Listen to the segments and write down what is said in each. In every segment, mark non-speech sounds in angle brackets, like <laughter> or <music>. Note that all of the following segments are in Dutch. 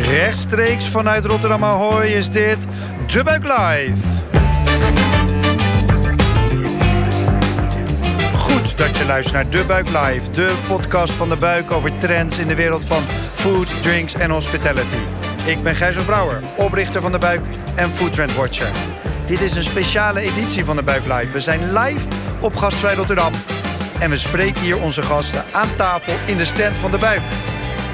Rechtstreeks vanuit Rotterdam Ahoy is dit De Buik Live. Goed dat je luistert naar De Buik Live, de podcast van De Buik over trends in de wereld van food, drinks en hospitality. Ik ben Gijs Brouwer, oprichter van De Buik en Food Trend Watcher. Dit is een speciale editie van De Buik Live. We zijn live op Gastvrij Rotterdam en we spreken hier onze gasten aan tafel in de stand van De Buik.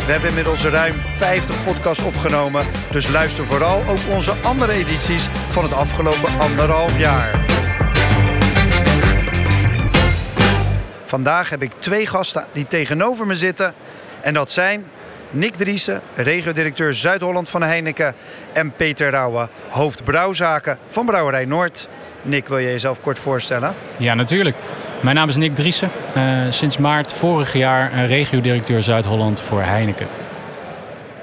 We hebben inmiddels ruim 50 podcasts opgenomen, dus luister vooral ook onze andere edities van het afgelopen anderhalf jaar. Vandaag heb ik twee gasten die tegenover me zitten. En dat zijn Nick Driessen, regiodirecteur Zuid-Holland van Heineken... en Peter Rauwe, hoofd brouwzaken van Brouwerij Noord. Nick, wil je jezelf kort voorstellen? Ja, natuurlijk. Mijn naam is Nick Driessen. Uh, sinds maart vorig jaar uh, regiodirecteur Zuid-Holland voor Heineken.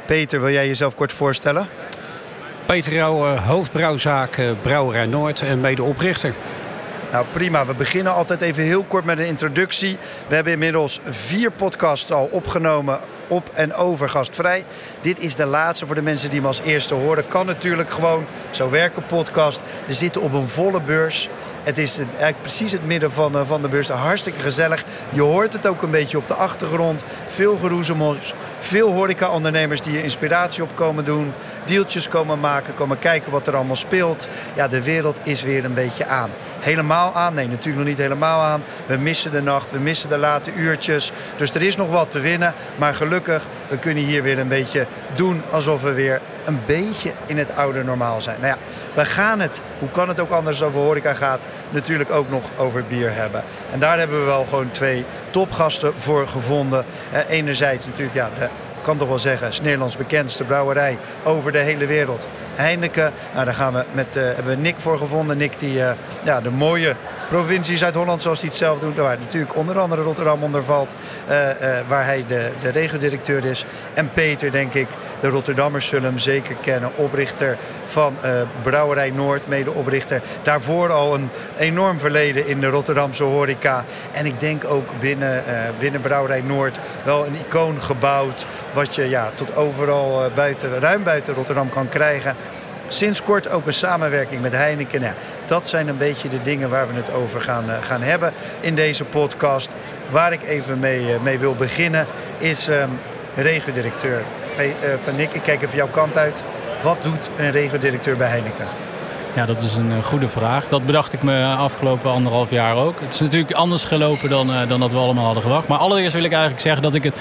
Peter, wil jij jezelf kort voorstellen? Peter Rauwe, hoofdbrouwzaken Brouwerij Noord en medeoprichter. Nou prima, we beginnen altijd even heel kort met een introductie. We hebben inmiddels vier podcasts al opgenomen op en over gastvrij. Dit is de laatste voor de mensen die me als eerste horen. Kan natuurlijk gewoon, zo werken podcast. We zitten op een volle beurs. Het is eigenlijk precies het midden van, eh, van de beurs. Hartstikke gezellig. Je hoort het ook een beetje op de achtergrond. Veel geroezemos. Veel horeca-ondernemers die er inspiratie op komen doen. Deeltjes komen maken, komen kijken wat er allemaal speelt. Ja, de wereld is weer een beetje aan. Helemaal aan? Nee, natuurlijk nog niet helemaal aan. We missen de nacht, we missen de late uurtjes. Dus er is nog wat te winnen. Maar gelukkig, we kunnen hier weer een beetje doen alsof we weer een beetje in het oude normaal zijn. Nou ja, we gaan het, hoe kan het ook anders over horeca gaat, natuurlijk ook nog over bier hebben. En daar hebben we wel gewoon twee topgasten voor gevonden. Eh, enerzijds natuurlijk ja, de kan toch wel zeggen, is Nederlands bekendste brouwerij over de hele wereld. Heineken, nou, daar gaan we met, uh, hebben we Nick voor gevonden. Nick die uh, ja, de mooie provincie Zuid-Holland, zoals hij het zelf doet. Waar natuurlijk onder andere Rotterdam onder valt. Uh, waar hij de, de is. En Peter, denk ik, de Rotterdammers zullen hem zeker kennen. Oprichter van Brouwerij Noord, medeoprichter. Daarvoor al een enorm verleden in de Rotterdamse horeca. En ik denk ook binnen, binnen Brouwerij Noord wel een icoon gebouwd. Wat je ja, tot overal buiten, ruim buiten Rotterdam kan krijgen. Sinds kort ook een samenwerking met Heineken. Dat zijn een beetje de dingen waar we het over gaan, uh, gaan hebben in deze podcast. Waar ik even mee, uh, mee wil beginnen is um, van Nick, ik kijk even jouw kant uit. Wat doet een regiodirecteur bij Heineken? Ja, dat is een goede vraag. Dat bedacht ik me afgelopen anderhalf jaar ook. Het is natuurlijk anders gelopen dan, dan dat we allemaal hadden gewacht. Maar allereerst wil ik eigenlijk zeggen dat ik het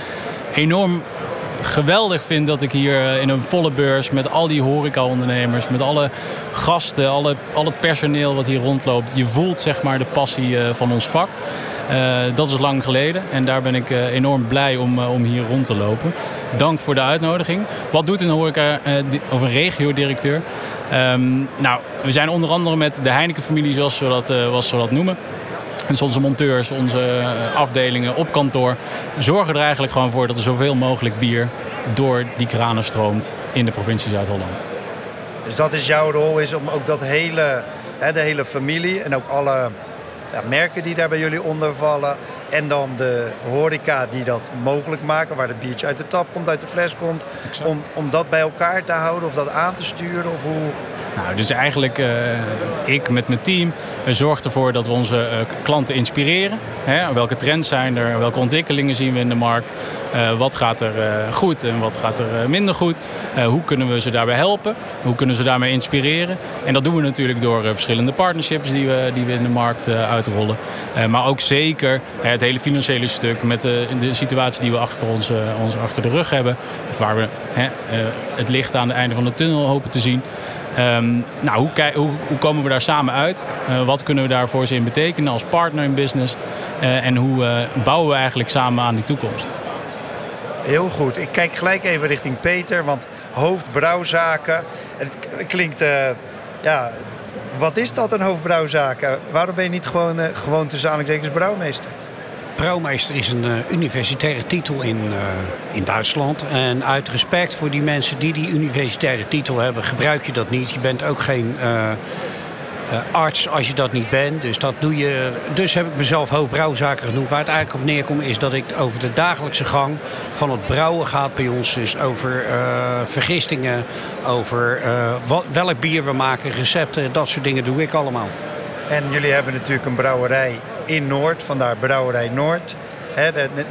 enorm geweldig vind dat ik hier in een volle beurs met al die horeca-ondernemers, met alle gasten, alle, al het personeel wat hier rondloopt, je voelt zeg maar de passie van ons vak. Uh, dat is lang geleden en daar ben ik enorm blij om, om hier rond te lopen. Dank voor de uitnodiging. Wat doet een horeca of een regio-directeur? Um, nou, we zijn onder andere met de Heineken-familie, zoals, we dat, zoals we dat noemen. Dus onze monteurs, onze afdelingen op kantoor zorgen er eigenlijk gewoon voor dat er zoveel mogelijk bier door die kranen stroomt in de provincie Zuid-Holland. Dus dat is jouw rol, is om ook dat hele, hè, de hele familie en ook alle ja, merken die daar bij jullie onder vallen. En dan de horeca die dat mogelijk maken, waar het biertje uit de tap komt, uit de fles komt. Om, om dat bij elkaar te houden of dat aan te sturen of hoe... Nou, dus eigenlijk, uh, ik met mijn team uh, zorg ervoor dat we onze uh, klanten inspireren. Hè? Welke trends zijn er? Welke ontwikkelingen zien we in de markt? wat gaat er goed en wat gaat er minder goed? hoe kunnen we ze daarbij helpen? Hoe kunnen ze daarmee inspireren? En dat doen we natuurlijk door verschillende partnerships die we, die we in de markt uitrollen. maar ook zeker het hele financiële stuk met de, de situatie die we achter, ons, ons achter de rug hebben. Of waar we het licht aan het einde van de tunnel hopen te zien. Um, nou, hoe, hoe, komen we daar samen uit? Uh, wat kunnen we daarvoor ze in betekenen als partner in business? Uh, en hoe uh, bouwen we eigenlijk samen aan die toekomst? Heel goed. Ik kijk gelijk even richting Peter, want hoofdbrouwzaken. Het klinkt, ja, wat is dat een hoofdbrouwzaken? Waarom ben je niet gewoon, gewoon tussen aanhalingstekens brouwmeester? Brouwmeester is een uh, universitaire titel in, uh, in Duitsland. En uit respect voor die mensen die die universitaire titel hebben, gebruik je dat niet. Je bent ook geen uh, arts als je dat niet bent. Dus dat doe je. Dus heb ik mezelf hoofdbrouwzaken genoemd. Waar het eigenlijk op neerkomt is dat ik over de dagelijkse gang van het brouwen gaat bij ons. Dus over vergistingen, over wat, welk bier we maken, recepten, dat soort dingen doe ik allemaal. En jullie hebben natuurlijk een brouwerij in Noord, vandaar Brouwerij Noord.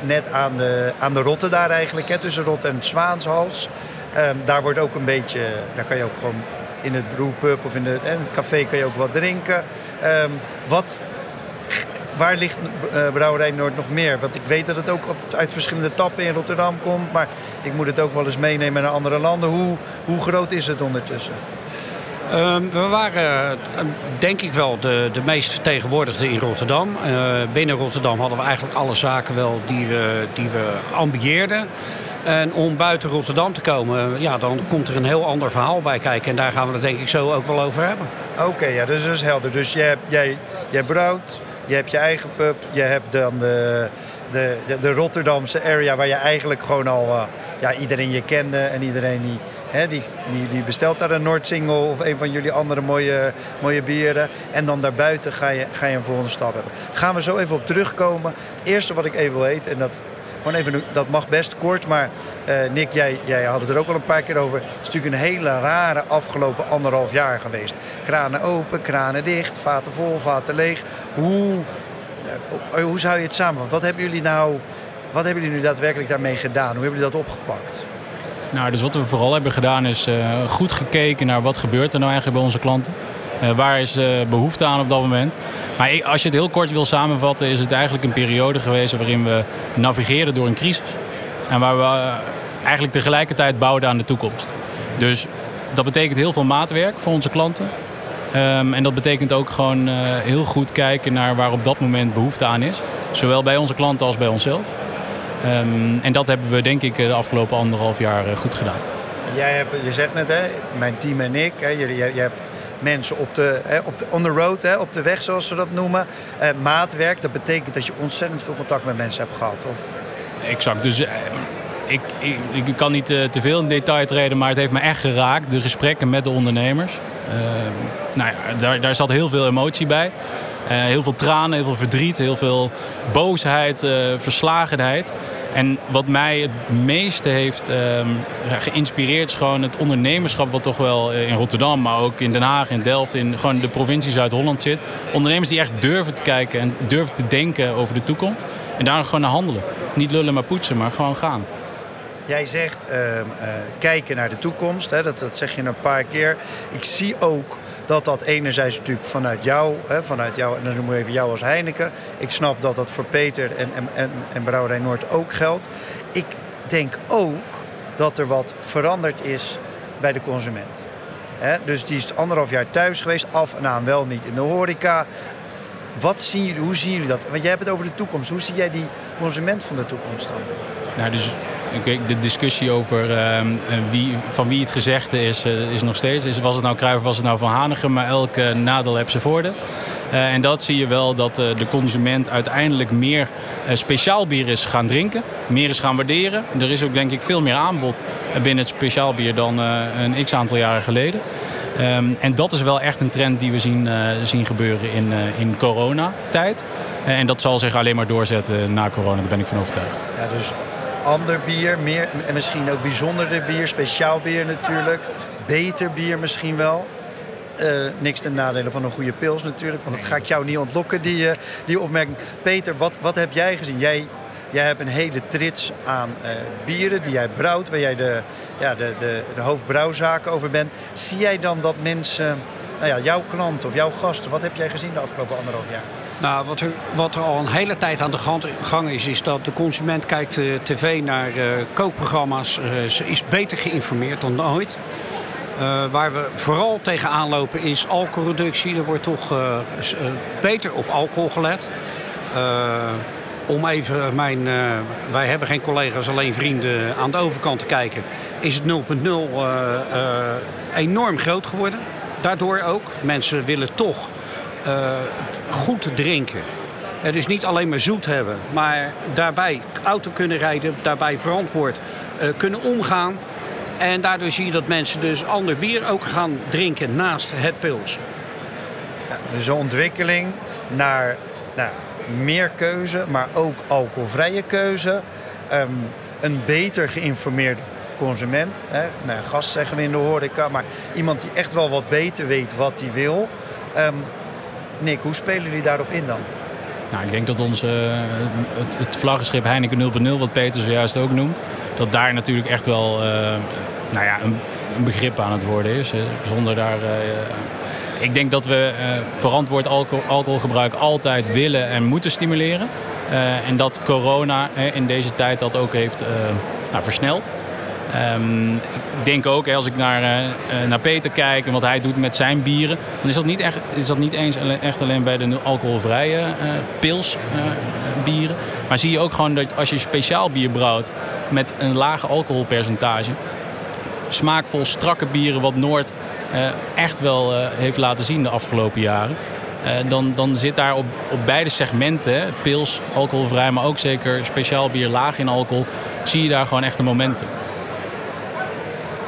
net aan de, aan de Rotte daar eigenlijk, tussen Rot en Zwaanshals. Ehm, daar wordt ook een beetje, daar kan je ook gewoon in het brewpub of in, het café kan je ook wat drinken. Ehm, wat, waar ligt uh, Brouwerij Noord nog meer? Want ik weet dat het ook uit verschillende tappen in Rotterdam komt. Maar ik moet het ook wel eens meenemen naar andere landen. Hoe, hoe groot is het ondertussen? Ehm, we waren eh, denk ik wel de, de meest vertegenwoordigde in Rotterdam. Uh, binnen Rotterdam hadden we eigenlijk alle zaken wel die we, die we ambieerden. En om buiten Rotterdam te komen, ja, dan komt er een heel ander verhaal bij kijken. En daar gaan we het denk ik zo ook wel over hebben. Oké, ja, dus dat is helder. Dus jij, hebt, jij, jij brouwt, je hebt je eigen pub, je hebt dan de, de, de, Rotterdamse area waar je eigenlijk gewoon al uh, ja, iedereen je kende en iedereen die die, die, die bestelt daar een Noordsingle of een van jullie andere mooie, mooie bieren. En dan daarbuiten ga je, ga je een volgende stap hebben. Gaan we zo even op terugkomen. Het eerste wat ik even wil weten, en dat, gewoon even, dat mag best kort, maar uh, Nick, jij, jij had het er ook al een paar keer over. Het is natuurlijk een hele rare afgelopen anderhalf jaar geweest. Kranen open, kranen dicht, vaten vol, vaten leeg. Hoe, uh, hoe zou je het samenvatten? Wat hebben jullie nou, wat hebben jullie nu daadwerkelijk daarmee gedaan? Hoe hebben jullie dat opgepakt? Nou, dus wat we vooral hebben gedaan is uh, goed gekeken naar wat gebeurt er nou eigenlijk bij onze klanten. Uh, waar is uh, behoefte aan op dat moment? Maar als je het heel kort wil samenvatten, is het eigenlijk een periode geweest waarin we navigeerden door een crisis. En waar we eigenlijk tegelijkertijd bouwden aan de toekomst. Dus dat betekent heel veel maatwerk voor onze klanten. Um, en dat betekent ook gewoon heel goed kijken naar waar op dat moment behoefte aan is. Zowel bij onze klanten als bij onszelf. Um, en dat hebben we denk ik de afgelopen anderhalf jaar eh, goed gedaan. Jij hebt, je zegt net, hè, mijn team en ik, hè, je hebt mensen op de, hè, op de on the road, hè, op de weg zoals ze dat noemen. Uh, maatwerk, dat betekent dat je ontzettend veel contact met mensen hebt gehad, of? Exact, dus uh, ik, ik, ik, kan niet uh, te veel in detail treden, maar het heeft me echt geraakt. De gesprekken met de ondernemers. Ehm, nou ja, daar, daar zat heel veel emotie bij. Uh, heel veel tranen, heel veel verdriet, heel veel boosheid, uh, verslagenheid. En wat mij het meeste heeft um, geïnspireerd is gewoon het ondernemerschap wat toch wel in Rotterdam, maar ook in Den Haag, in Delft, in gewoon de provincie Zuid-Holland zit. Ondernemers die echt durven te kijken en durven te denken over de toekomst. En daar gewoon naar handelen. Niet lullen maar poetsen, maar gewoon gaan. Jij zegt uh, uh, kijken naar de toekomst, hè, dat, dat zeg je een paar keer. Ik zie ook dat dat enerzijds natuurlijk vanuit jou, hè, vanuit jou, en dan noemen we even jou als Heineken. Ik snap dat dat voor Peter en, en, en, en Brouwerij Noord ook geldt. Ik denk ook dat er wat veranderd is bij de consument. Dus die is anderhalf jaar thuis geweest, af en aan wel niet in de horeca. Wat zien hoe zien jullie dat? Want jij hebt het over de toekomst. Hoe zie jij die consument van de toekomst dan? Nou, dus de discussie over uh, wie, van wie het gezegde is, uh, is nog steeds. Is, was het nou Cruijff, was het nou Van Hanegem, maar elke nadeel heeft zijn voordeel. Uh, en dat zie je wel dat de consument uiteindelijk meer speciaal bier is gaan drinken. Meer is gaan waarderen. Er is ook denk ik veel meer aanbod binnen het speciaal bier dan een x aantal jaren geleden. Um, en dat is wel echt een trend die we zien, zien gebeuren in, in coronatijd. en dat zal zich alleen maar doorzetten na corona, daar ben ik van overtuigd. Ja, dus ander bier, meer, en misschien ook bijzonderder bier, speciaal bier natuurlijk. Beter bier misschien wel. Uh, niks ten nadele van een goede pils natuurlijk. Want dat ga ik jou niet ontlokken, die, uh, die opmerking. Peter, wat, wat heb jij gezien? Jij, jij hebt een hele trits aan uh, bieren die jij brouwt. Waar jij de, ja, de, de, de hoofdbrouwzaken over bent. Zie jij dan dat mensen, nou ja, jouw klanten of jouw gasten... Wat heb jij gezien de afgelopen anderhalf jaar? Nou, wat er, wat er al een hele tijd aan de gang is, is dat de consument kijkt uh, tv naar uh, kookprogramma's. Uh, ze is beter geïnformeerd dan ooit. waar we vooral tegenaan lopen is alcoholreductie. Er wordt toch beter op alcohol gelet. om even mijn, wij hebben geen collega's, alleen vrienden aan de overkant te kijken. Is het 0.0 enorm groot geworden. Daardoor ook. Mensen willen toch goed drinken. Dus niet alleen maar zoet hebben, maar daarbij auto kunnen rijden, daarbij verantwoord uh, kunnen omgaan. En daardoor zie je dat mensen dus ander bier ook gaan drinken naast het pils. Ja, dus een ontwikkeling naar nou, meer keuze, maar ook alcoholvrije keuze. Ehm, een beter geïnformeerde consument. Hè. Nou, gast zeggen we in de horeca, maar iemand die echt wel wat beter weet wat hij wil. Um, Nick, hoe spelen jullie daarop in dan? Nou, ik denk dat onze, het, het vlaggenschip Heineken 0.0, wat Peter zojuist ook noemt, dat daar natuurlijk echt wel uh, nou ja, een, begrip aan het worden is. Zonder daar. Uh, ik denk dat we verantwoord alcohol, alcoholgebruik altijd willen en moeten stimuleren. en dat corona in deze tijd dat ook heeft nou, versneld. Um, ik denk ook, als ik naar, uh, naar Peter kijk en wat hij doet met zijn bieren, dan is dat niet, echt, is dat niet eens echt alleen bij de alcoholvrije uh, pils. Maar zie je ook gewoon dat als je speciaal bier brouwt met een lage alcoholpercentage, smaakvol, strakke bieren, wat Noord echt wel heeft laten zien de afgelopen jaren. dan, dan zit daar op, op beide segmenten, pils, alcoholvrij, maar ook zeker speciaal bier laag in alcohol, zie je daar gewoon echt een momentum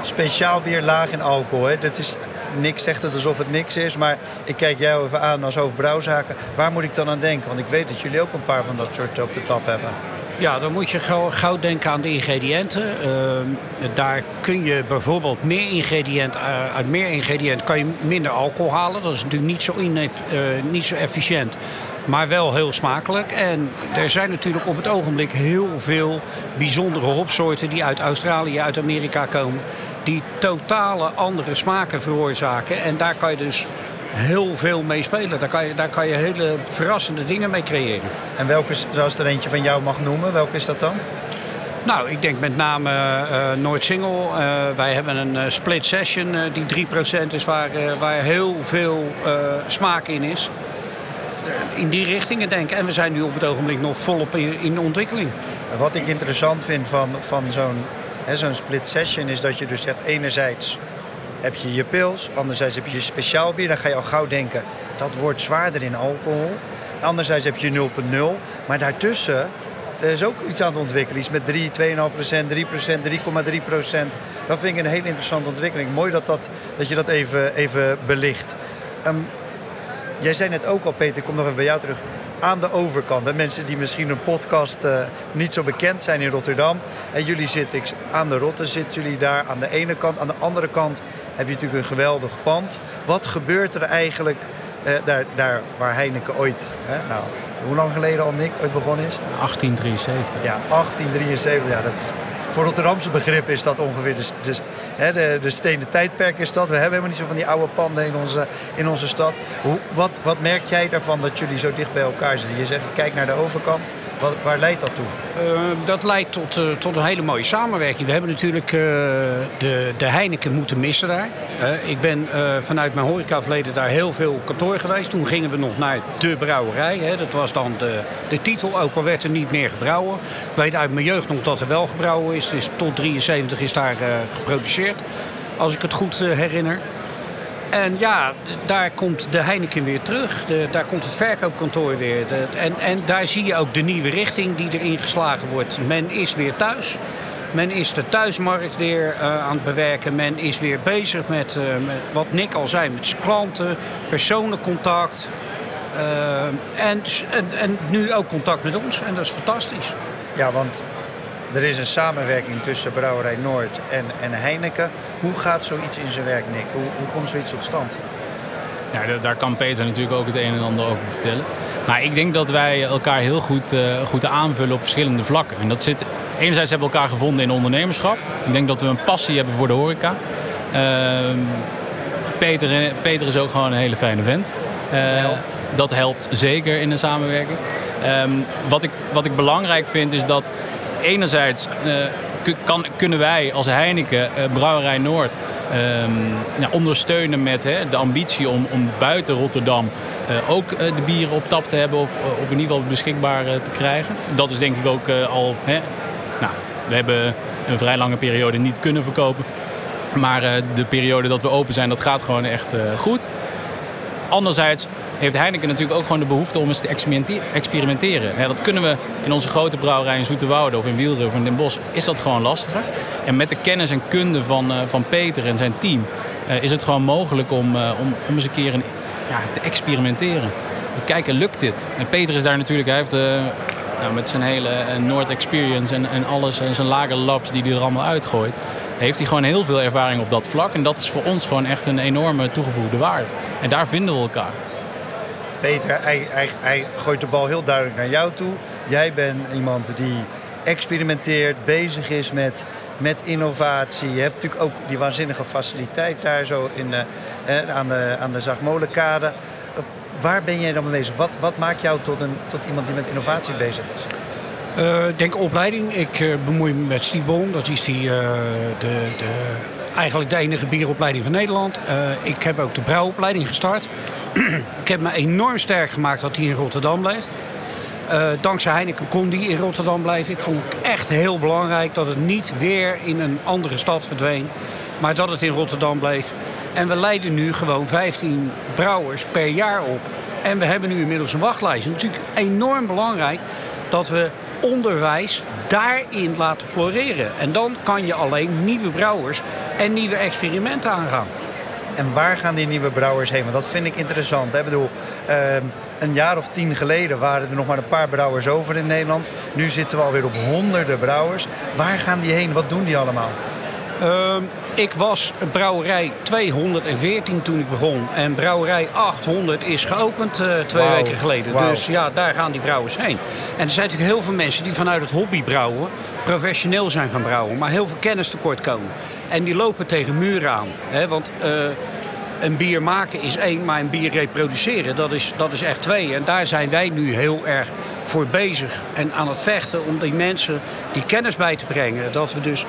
speciaal bier laag in alcohol. Hè? Dat is, niks zegt het alsof het niks is, maar ik kijk jou even aan als hoofdbrouwzaken. Waar moet ik dan aan denken? Want ik weet dat jullie ook een paar van dat soort op de tap hebben. Ja, dan moet je gauw denken aan de ingrediënten. Uh, daar kun je bijvoorbeeld meer ingrediënt, uh, uit meer ingrediënt kan je minder alcohol halen. Dat is natuurlijk niet zo, uh, niet zo efficiënt, maar wel heel smakelijk. En er zijn natuurlijk op het ogenblik heel veel bijzondere hopsoorten die uit Australië, uit Amerika komen die totale andere smaken veroorzaken. En daar kan je dus heel veel mee spelen. Daar kan je, daar kan je hele verrassende dingen mee creëren. En welke, zoals er eentje van jou mag noemen, welke is dat dan? Nou, ik denk met name uh, Noord Single. Uh, wij hebben een uh, split session die 3% is waar, waar heel veel smaak in is. In die richtingen denk ik. En we zijn nu op het ogenblik nog volop in, in ontwikkeling. Wat ik interessant vind van, van zo'n Zo'n split session is dat je dus zegt, enerzijds heb je je pils, anderzijds heb je je speciaal bier. Dan ga je al gauw denken, dat wordt zwaarder in alcohol. Anderzijds heb je 0,0. Maar daartussen, er is ook iets aan het ontwikkelen. Iets met 3, 2,5% 3% 3,3% Dat vind ik een hele interessante ontwikkeling. Mooi dat, dat, dat je dat even, even belicht. Um, jij zei net ook al, Peter, ik kom nog even bij jou terug aan de overkant. Mensen die misschien een podcast uh, niet zo bekend zijn in Rotterdam. En jullie zitten aan de Rotte, zitten jullie daar aan de ene kant. Aan de andere kant heb je natuurlijk een geweldig pand. Wat gebeurt er eigenlijk uh, daar, daar waar Heineken ooit, hè? nou, hoe lang geleden al Nick ooit begonnen is? 1873. Ja, 1873. Ja, dat is voor Rotterdamse begrip is dat ongeveer de, de, de, de stenen tijdperk is dat. We hebben helemaal niet zo van die oude panden in onze, in onze stad. Hoe, wat, wat merk jij daarvan dat jullie zo dicht bij elkaar zitten? Je zegt, kijk naar de overkant. Wat, waar leidt dat toe? Uh, dat leidt tot, uh, tot een hele mooie samenwerking. We hebben natuurlijk uh, de, de Heineken moeten missen daar. ik ben vanuit mijn horecaverleden daar heel veel kantoor geweest. Toen gingen we nog naar de brouwerij. Hè. Dat was dan de, de titel, ook al werd er niet meer gebrouwen. Ik weet uit mijn jeugd nog dat er wel gebrouwen is. Dus tot 73 is daar geproduceerd. Als ik het goed herinner. En ja, daar komt de Heineken weer terug. De, daar komt het verkoopkantoor weer. En, en daar zie je ook de nieuwe richting die erin geslagen wordt. Men is weer thuis. Men is de thuismarkt weer uh, aan het bewerken. Men is weer bezig met, uh, met wat Nick al zei, met klanten, persoonlijk contact. Uh, en, en, en nu ook contact met ons. En dat is fantastisch. Ja, want er is een samenwerking tussen Brouwerij Noord en, en Heineken. Hoe gaat zoiets in zijn werk, Nick? Hoe, hoe komt zoiets tot stand? Ja, daar kan Peter natuurlijk ook het een en ander over vertellen. Maar ik denk dat wij elkaar heel goed, uh, goed aanvullen op verschillende vlakken. En dat zit, enerzijds hebben we elkaar gevonden in ondernemerschap. Ik denk dat we een passie hebben voor de horeca. Uh, Peter, Peter is ook gewoon een hele fijne vent. Uh, dat, helpt. dat helpt zeker in de samenwerking. Um, wat, ik, wat ik belangrijk vind is dat enerzijds uh, kan, kunnen wij als Heineken, uh, Brouwerij Noord, ja, ondersteunen met hè, de ambitie om, om buiten Rotterdam uh, ook de bieren op tap te hebben of, of in ieder geval beschikbaar te krijgen. Dat is denk ik ook al. Hè, nou, we hebben een vrij lange periode niet kunnen verkopen. Maar de periode dat we open zijn, dat gaat gewoon echt goed. Anderzijds heeft Heineken natuurlijk ook gewoon de behoefte om eens te experimenteren. Dat kunnen we in onze grote brouwerij in Zoeterwoude of in Wielder of in Den Bosch, is dat gewoon lastiger. En met de kennis en kunde van, uh, van Peter en zijn team uh, is het gewoon mogelijk om, uh, om, om eens een keer een ja, te experimenteren. Kijken, lukt dit? En Peter is daar natuurlijk, hij heeft nou, met zijn hele Noord Experience en, en alles en zijn lage labs die hij er allemaal uitgooit, heeft hij gewoon heel veel ervaring op dat vlak. En dat is voor ons gewoon echt een enorme toegevoegde waarde. En daar vinden we elkaar. Peter, hij, hij, hij gooit de bal heel duidelijk naar jou toe. Jij bent iemand die experimenteert, bezig is met, met innovatie. Je hebt natuurlijk ook die waanzinnige faciliteit daar zo in, uh, aan de, aan de Zagmolenkade. Waar ben jij dan mee bezig? Wat, wat maakt jou tot, een, tot iemand die met innovatie bezig is? Uh, denk opleiding. Ik uh, bemoei me met Stiebon. Dat is die, de, de, eigenlijk de enige bieropleiding van Nederland. ik heb ook de brouwopleiding gestart. Ik heb me enorm sterk gemaakt dat hij in Rotterdam blijft. dankzij Heineken kon die in Rotterdam blijven. Ik vond het echt heel belangrijk dat het niet weer in een andere stad verdween. Maar dat het in Rotterdam bleef. En we leiden nu gewoon 15 brouwers per jaar op. En we hebben nu inmiddels een wachtlijst. Het is natuurlijk enorm belangrijk dat we onderwijs daarin laten floreren. En dan kan je alleen nieuwe brouwers en nieuwe experimenten aangaan. En waar gaan die nieuwe brouwers heen? Want dat vind ik interessant. Ik bedoel, ehm, een jaar of tien geleden waren er nog maar een paar brouwers over in Nederland. Nu zitten we alweer op honderden brouwers. Waar gaan die heen? Wat doen die allemaal? Ik was brouwerij 214 toen ik begon. En brouwerij 800 is geopend uh, twee weken geleden. Dus ja, daar gaan die brouwers heen. En er zijn natuurlijk heel veel mensen die vanuit het hobby brouwen... professioneel zijn gaan brouwen, maar heel veel kennis tekort komen. En die lopen tegen muren aan. Hè? Want... Uh, een bier maken is één, maar een bier reproduceren, dat is, dat is echt twee. En daar zijn wij nu heel erg voor bezig en aan het vechten om die mensen die kennis bij te brengen. Dat we dus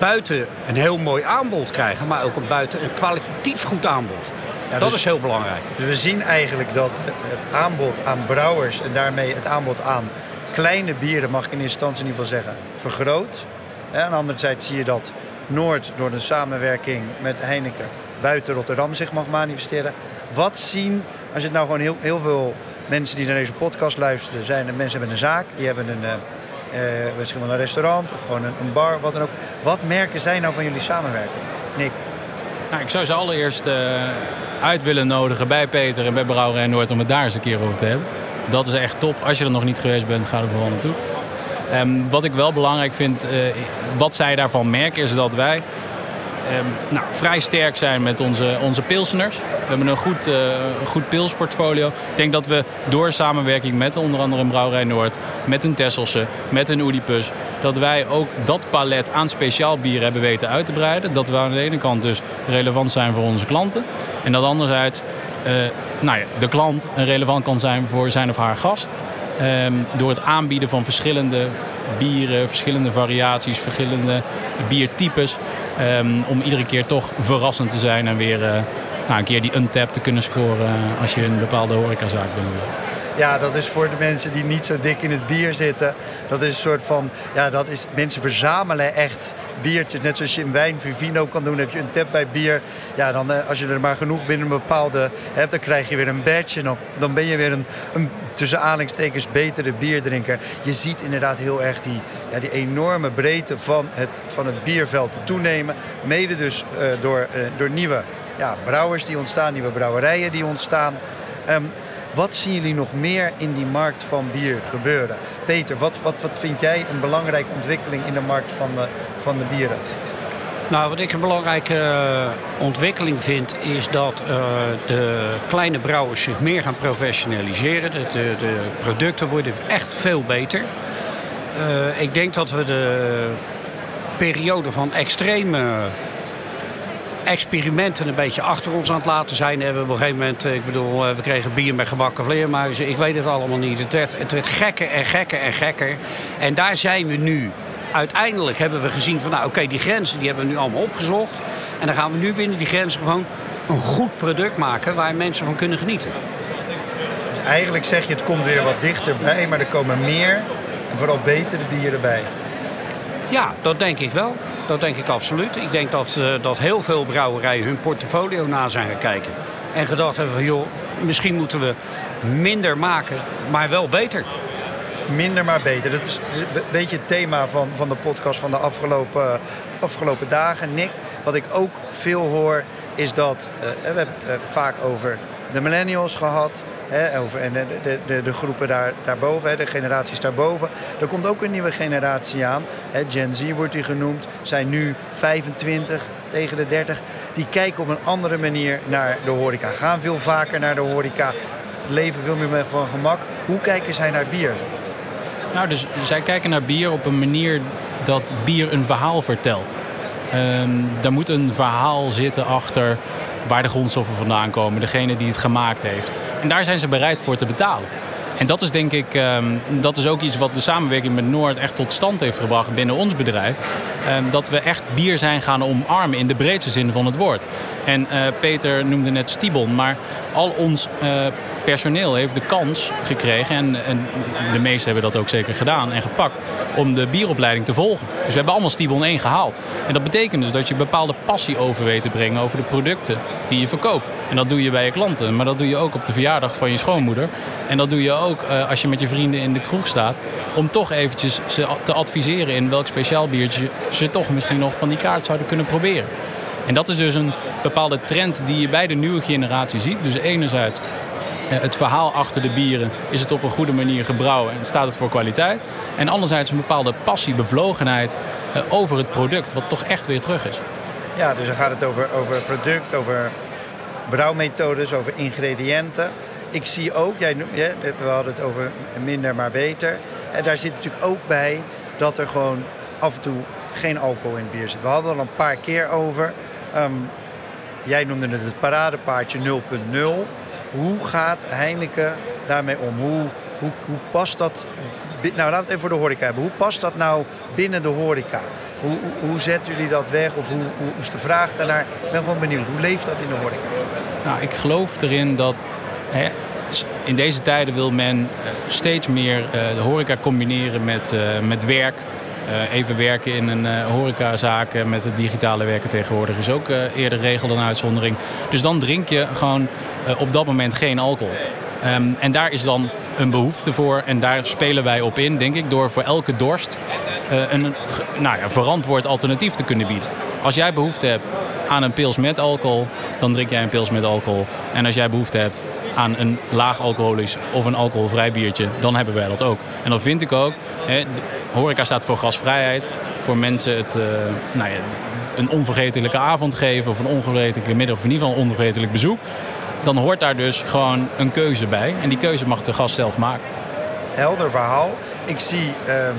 buiten een heel mooi aanbod krijgen, maar ook een buiten een kwalitatief goed aanbod. Ja, dat dus, is heel belangrijk. Dus we zien eigenlijk dat het aanbod aan brouwers en daarmee het aanbod aan kleine bieren, mag ik in eerste instantie in ieder geval zeggen, vergroot. En aan de andere zijde zie je dat Noord door de samenwerking met Heineken buiten Rotterdam zich mag manifesteren. Wat zien, als je het nou gewoon heel, heel veel mensen die naar deze podcast luisteren, zijn mensen met een zaak, die hebben een, eh, misschien wel een restaurant of gewoon een, een, bar, wat dan ook. Wat merken zij nou van jullie samenwerking? Nick? Nou, ik zou ze allereerst uh, uit willen nodigen bij Peter en bij Brouwerij Noord om het daar eens een keer over te hebben. Dat is echt top. Als je er nog niet geweest bent, ga er vooral naartoe. Um, wat ik wel belangrijk vind, uh, wat zij daarvan merken, is dat wij Ehm, nou, vrij sterk zijn met onze, onze pilseners. We hebben een goed, uh, goed pilsportfolio. Ik denk dat we door samenwerking met onder andere een Brouwerij Noord, met een Tesselse, met een Oedipus, dat wij ook dat palet aan speciaal bier hebben weten uit te breiden. Dat we aan de ene kant dus relevant zijn voor onze klanten. En dat anderzijds uh, nou ja, de klant relevant kan zijn voor zijn of haar gast. Um, door het aanbieden van verschillende bieren, verschillende variaties, verschillende biertypes. Um, om iedere keer toch verrassend te zijn en weer uh, nou, een keer die untap te kunnen scoren uh, als je een bepaalde horecazaak bent. Ja, dat is voor de mensen die niet zo dik in het bier zitten. Dat is een soort van, ja, dat is, mensen verzamelen echt biertjes. Net zoals je in wijn Vivino kan doen, heb je een tap bij bier. Ja, dan eh, als je er maar genoeg binnen een bepaalde hebt, dan krijg je weer een badge. En dan, ben je weer een, een tussen aanhalingstekens betere bierdrinker. Je ziet inderdaad heel erg die, ja, die enorme breedte van het, van het bierveld toenemen. Mede dus uh, door, uh, door nieuwe ja, brouwers die ontstaan, nieuwe brouwerijen die ontstaan. Um, wat zien jullie nog meer in die markt van bier gebeuren? Peter, wat, wat, wat vind jij een belangrijke ontwikkeling in de markt van de, van de bieren? Nou, wat ik een belangrijke uh, ontwikkeling vind, is dat uh, de kleine brouwers zich meer gaan professionaliseren. De, de, de producten worden echt veel beter. Uh, ik denk dat we de periode van extreme experimenten een beetje achter ons aan het laten zijn. We op een gegeven moment, ik bedoel, we kregen bier met gebakken vleermuizen. Ik weet het allemaal niet. Het werd, het werd gekker en gekker en gekker. En daar zijn we nu uiteindelijk hebben we gezien van nou oké, die grenzen die hebben we nu allemaal opgezocht. En dan gaan we nu binnen die grenzen gewoon een goed product maken waar mensen van kunnen genieten. Dus eigenlijk zeg je het komt weer wat dichterbij, maar er komen meer en vooral betere bieren bij. Ja, dat denk ik wel. Dat denk ik absoluut. Ik denk dat, uh, dat heel veel brouwerijen hun portfolio na zijn gaan kijken. En gedacht hebben van joh, misschien moeten we minder maken, maar wel beter minder maar beter. Dat is een beetje het thema van, van de podcast van de afgelopen, afgelopen dagen. Nick, wat ik ook veel hoor, is dat... Uh, we hebben het vaak over de millennials gehad. Hè, over, en de, de, de, de groepen daar, daarboven, hè, de generaties daarboven. Er komt ook een nieuwe generatie aan. Hè, Gen Z wordt die genoemd. Zijn nu 25 tegen de 30. Die kijken op een andere manier naar de horeca. Gaan veel vaker naar de horeca. Leven veel meer van gemak. Hoe kijken zij naar bier? Nou, dus zij kijken naar bier op een manier dat bier een verhaal vertelt. Um, daar moet een verhaal zitten achter waar de grondstoffen vandaan komen, degene die het gemaakt heeft. En daar zijn ze bereid voor te betalen. En dat is denk ik, um, dat is ook iets wat de samenwerking met Noord echt tot stand heeft gebracht binnen ons bedrijf. Um, dat we echt bier zijn gaan omarmen in de breedste zin van het woord. En uh, Peter noemde net Stibon, maar al ons uh, personeel heeft de kans gekregen, en, en, de meesten hebben dat ook zeker gedaan en gepakt, om de bieropleiding te volgen. Dus we hebben allemaal Stibon 1 gehaald. En dat betekent dus dat je bepaalde passie over weet te brengen over de producten die je verkoopt. En dat doe je bij je klanten, maar dat doe je ook op de verjaardag van je schoonmoeder. En dat doe je ook uh, als je met je vrienden in de kroeg staat, om toch eventjes ze te adviseren in welk speciaal biertje ze toch misschien nog van die kaart zouden kunnen proberen. En dat is dus een bepaalde trend die je bij de nieuwe generatie ziet. Dus enerzijds het verhaal achter de bieren, is het op een goede manier gebrouwen en staat het voor kwaliteit. En anderzijds een bepaalde passie, bevlogenheid over het product, wat toch echt weer terug is. Ja, dus dan gaat het over, over product, over brouwmethodes, over ingrediënten. Ik zie ook, jij, we hadden het over minder maar beter. En daar zit natuurlijk ook bij dat er gewoon af en toe geen alcohol in het bier zit. We hadden er al een paar keer over. Um, jij noemde het het paradepaardje 0.0. Hoe gaat Heineken daarmee om? Hoe, hoe, hoe past dat... Nou, laten we het even voor de horeca hebben. Hoe past dat nou binnen de horeca? Hoe, hoe, hoe zetten jullie dat weg? Of hoe, hoe is de vraag daarnaar? Ik ben gewoon benieuwd. Hoe leeft dat in de horeca? Nou, ik geloof erin dat... Hè, in deze tijden wil men steeds meer de horeca combineren met, met werk. Even werken in een horecazaak met het digitale werken tegenwoordig is ook eerder regel dan uitzondering. Dus dan drink je gewoon op dat moment geen alcohol. Um, en daar is dan een behoefte voor en daar spelen wij op in, denk ik, door voor elke dorst een nou ja, verantwoord alternatief te kunnen bieden. Als jij behoefte hebt aan een pils met alcohol, dan drink jij een pils met alcohol. En als jij behoefte hebt aan een laag alcoholisch of een alcoholvrij biertje, dan hebben wij dat ook. En dat vind ik ook. Hè, horeca staat voor gasvrijheid, voor mensen het, uh, nou ja, een onvergetelijke avond geven of een onvergetelijke middag of in ieder geval een onvergetelijk bezoek. Dan hoort daar dus gewoon een keuze bij. En die keuze mag de gast zelf maken. Helder verhaal. Ik zie um,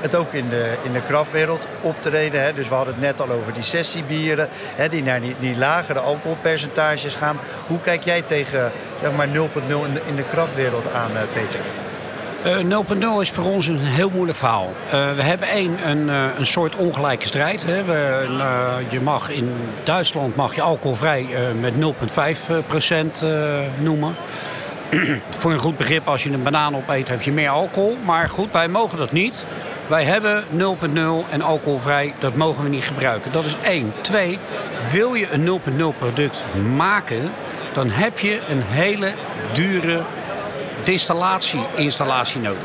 het ook in de, in de kraftwereld optreden. Hè. Dus we hadden het net al over die sessiebieren, hè, die naar die, die lagere alcoholpercentages gaan. Hoe kijk jij tegen zeg maar 0.0 in de, in de kraftwereld aan, uh, Peter? Uh, 0.0 is voor ons een heel moeilijk verhaal. Uh, we hebben één, een, uh, een soort ongelijke strijd. Hè. We, je mag in Duitsland mag je alcoholvrij met 0,5 procent noemen. <clears throat> voor een goed begrip, als je een banaan opeet, heb je meer alcohol. Maar goed, wij mogen dat niet. Wij hebben 0.0 en alcoholvrij, dat mogen we niet gebruiken. Dat is één. Twee, wil je een 0.0 product maken, dan heb je een hele dure distillatie-installatie nodig.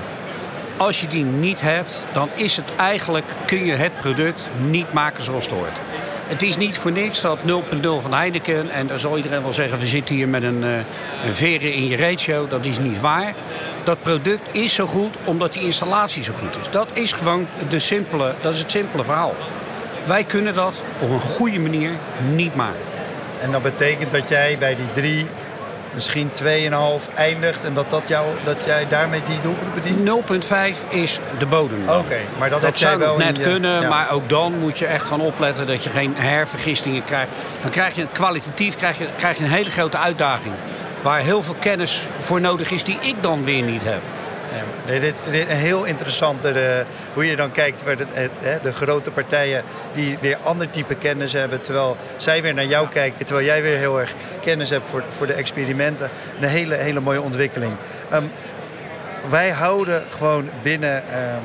Als je die niet hebt, dan is het eigenlijk, kun je het product niet maken zoals het hoort. Het is niet voor niks dat 0.0 van Heineken, en dan zal iedereen wel zeggen, we zitten hier met een, een veren in je ratio, dat is niet waar. Dat product is zo goed omdat die installatie zo goed is. Dat is gewoon de simpele, dat is het simpele verhaal. Wij kunnen dat op een goede manier niet maken. En dat betekent dat jij bij die drie misschien 2,5 eindigt en dat, dat, jou, dat jij daarmee die doelgroep bedient? 0,5 is de bodem. Oké, okay, maar dat, dat heb jij wel net je, kunnen, ja. maar ook dan moet je echt gaan opletten dat je geen hervergistingen krijgt. Dan krijg je kwalitatief krijg je, krijg je een hele grote uitdaging. Waar heel veel kennis voor nodig is die ik dan weer niet heb. Nee, dit is een heel interessant uh, hoe je dan kijkt naar de, uh, de grote partijen die weer ander type kennis hebben. Terwijl zij weer naar jou kijken, terwijl jij weer heel erg kennis hebt voor, voor de experimenten. Een hele, hele mooie ontwikkeling. Um, wij houden gewoon binnen, um,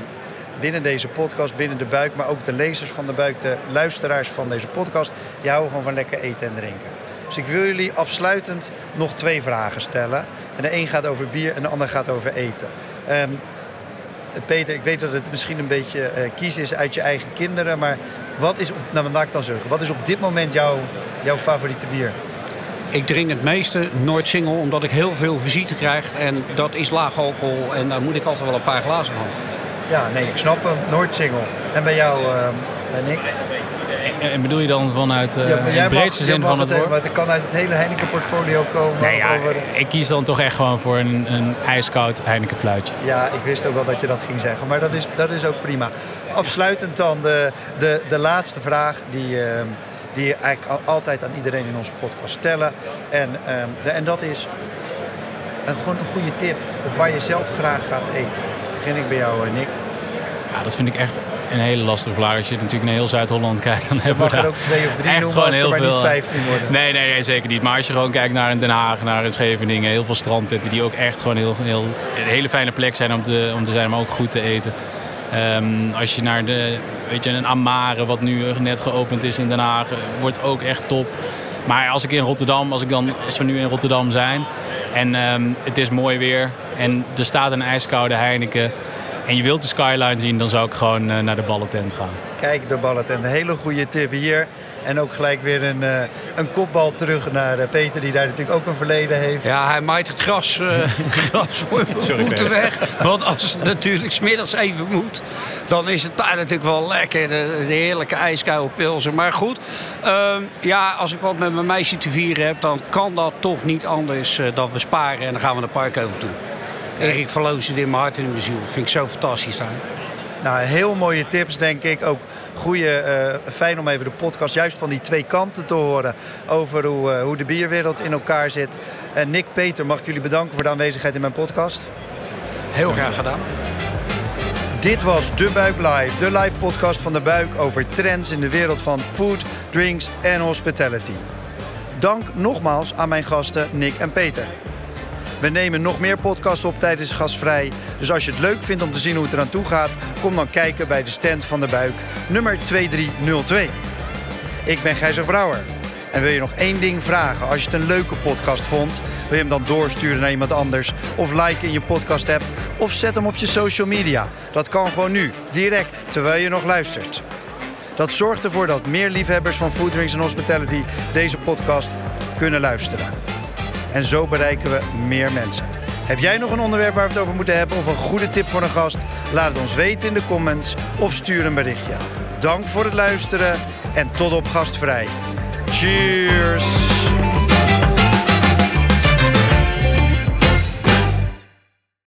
binnen deze podcast, binnen de buik, maar ook de lezers van de buik, de luisteraars van deze podcast, houden gewoon van lekker eten en drinken. Dus ik wil jullie afsluitend nog twee vragen stellen. En de een gaat over bier en de ander gaat over eten. Um, Peter, ik weet dat het misschien een beetje uh, kiezen is uit je eigen kinderen. Maar wat is, op, nou laat ik dan zeggen, wat is op dit moment jouw, jouw favoriete bier? ik drink het meeste nooit single omdat ik heel veel visite krijg. En dat is laag alcohol en daar moet ik altijd wel een paar glazen van. Ja, nee, ik snap hem. Nooit single. En bij jou, uh, ben ik? En bedoel je dan vanuit uh, ja, de breedste zin van het, het woord? Maar het kan uit het hele Heineken portfolio komen. Nee, ja, Ik kies dan toch echt gewoon voor een, een ijskoud Heineken fluitje. Ja, ik wist ook wel dat je dat ging zeggen. Maar dat is, dat is ook prima. Afsluitend dan de, de, de laatste vraag die... Uh, die eigenlijk altijd aan iedereen in onze podcast stellen. En, um, de, en dat is een, gewoon een goede tip waar je zelf graag gaat eten. Begin ik bij jou, Nick. Ja, dat vind ik echt een hele lastige vraag. Als je natuurlijk naar heel Zuid-Holland kijkt, dan hebben we daar... er ook twee of drie echt noemen als er maar veel, niet vijftien worden. Nee, nee, nee, zeker niet. Maar als je gewoon kijkt naar Den Haag, naar Scheveningen... heel veel strandtetten die ook echt gewoon heel, heel, een hele fijne plek zijn om te, om te zijn... maar ook goed te eten. Um, als je naar de, weet je, een Amare, wat nu net geopend is in Den Haag... wordt ook echt top. Maar als ik in Rotterdam, als, ik dan, als we nu in Rotterdam zijn... en um, het is mooi weer en er staat een ijskoude Heineken en je wilt de skyline zien, dan zou ik gewoon uh, naar de ballentent gaan. Kijk, de ballentent. Een hele goede tip hier. En ook gelijk weer een, uh, een kopbal terug naar uh, Peter, die daar natuurlijk ook een verleden heeft. Ja, hij maait het gras, <laughs> gras voor Sorry, weg. Want als het natuurlijk smiddags even moet, dan is het daar natuurlijk wel lekker. De, de heerlijke ijskoude pilsen. Maar goed, uh, ja, als ik wat met mijn meisje te vieren heb, dan kan dat toch niet anders dan we sparen. En dan gaan we naar park over toe. Erik verloos het in mijn hart en in mijn ziel. Dat vind ik zo fantastisch daar. Nou, heel mooie tips, denk ik. Ook goede, uh, fijn om even de podcast juist van die twee kanten te horen. Over hoe, uh, hoe de bierwereld in elkaar zit. En Nick, Peter, mag ik jullie bedanken voor de aanwezigheid in mijn podcast. Heel graag gedaan. Dit was De Buik Live, de live podcast van De Buik over trends in de wereld van food, drinks en hospitality. Dank nogmaals aan mijn gasten Nick en Peter. We nemen nog meer podcasts op tijdens Gasvrij. Dus als je het leuk vindt om te zien hoe het eraan toe gaat, kom dan kijken bij de stand van de buik, nummer 2302. Ik ben Gijzer Brouwer. En wil je nog één ding vragen? Als je het een leuke podcast vond, wil je hem dan doorsturen naar iemand anders? Of like in je podcast app? Of zet hem op je social media. Dat kan gewoon nu, direct, terwijl je nog luistert. Dat zorgt ervoor dat meer liefhebbers van Food Drinks en Hospitality deze podcast kunnen luisteren. En zo bereiken we meer mensen. Heb jij nog een onderwerp waar we het over moeten hebben of een goede tip voor een gast? Laat het ons weten in de comments of stuur een berichtje. Dank voor het luisteren en tot op gastvrij. Cheers!